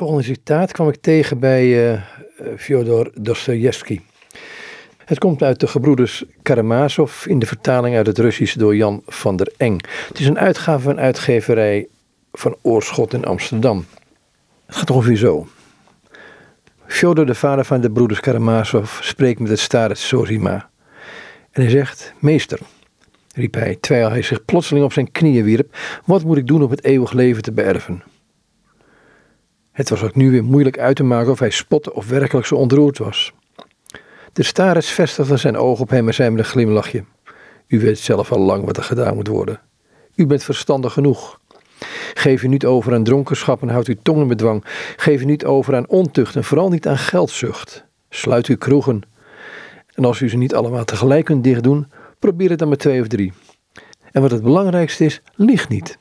volgende citaat kwam ik tegen bij uh, Fyodor Dostoevsky. Het komt uit de gebroeders Karamazov in de vertaling uit het Russisch door Jan van der Eng. Het is een uitgave van uitgeverij van Oorschot in Amsterdam. Het gaat ongeveer zo. Fyodor, de vader van de broeders Karamazov, spreekt met het starets Sozima. En hij zegt, meester, riep hij, terwijl hij zich plotseling op zijn knieën wierp, wat moet ik doen om het eeuwig leven te beërven? Het was ook nu weer moeilijk uit te maken of hij spotte of werkelijk zo ontroerd was. De starets vestigde zijn oog op hem en zei met een glimlachje, u weet zelf al lang wat er gedaan moet worden. U bent verstandig genoeg. Geef u niet over aan dronkenschap en houd uw tong in bedwang. Geef u niet over aan ontucht en vooral niet aan geldzucht. Sluit uw kroegen. En als u ze niet allemaal tegelijk kunt dichtdoen, probeer het dan met twee of drie. En wat het belangrijkste is, lieg niet.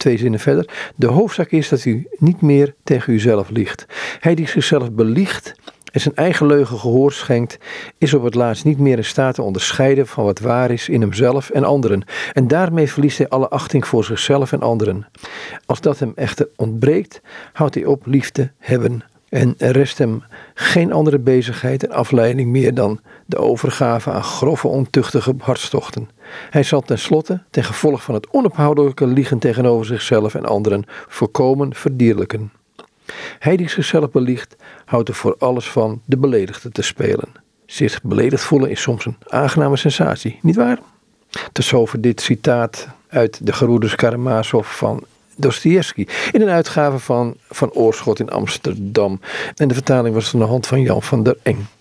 Twee zinnen verder. De hoofdzaak is dat u niet meer tegen uzelf liegt. Hij die zichzelf beliegt en zijn eigen leugen gehoor schenkt, is op het laatst niet meer in staat te onderscheiden van wat waar is in hemzelf en anderen. En daarmee verliest hij alle achting voor zichzelf en anderen. Als dat hem echter ontbreekt, houdt hij op liefde hebben. En rest hem geen andere bezigheid en afleiding meer dan de overgave aan grove, ontuchtige hartstochten. Hij zal tenslotte, ten gevolge van het onophoudelijke liegen tegenover zichzelf en anderen, voorkomen verdierlijken. Hij die zichzelf beliegt, houdt er voor alles van de beledigde te spelen. Zich beledigd voelen is soms een aangename sensatie, nietwaar? Tot zover dit citaat uit de Geroeders Karamazov van Dostoevsky. In een uitgave van Van Oorschot in Amsterdam. En de vertaling was van de hand van Jan van der Eng.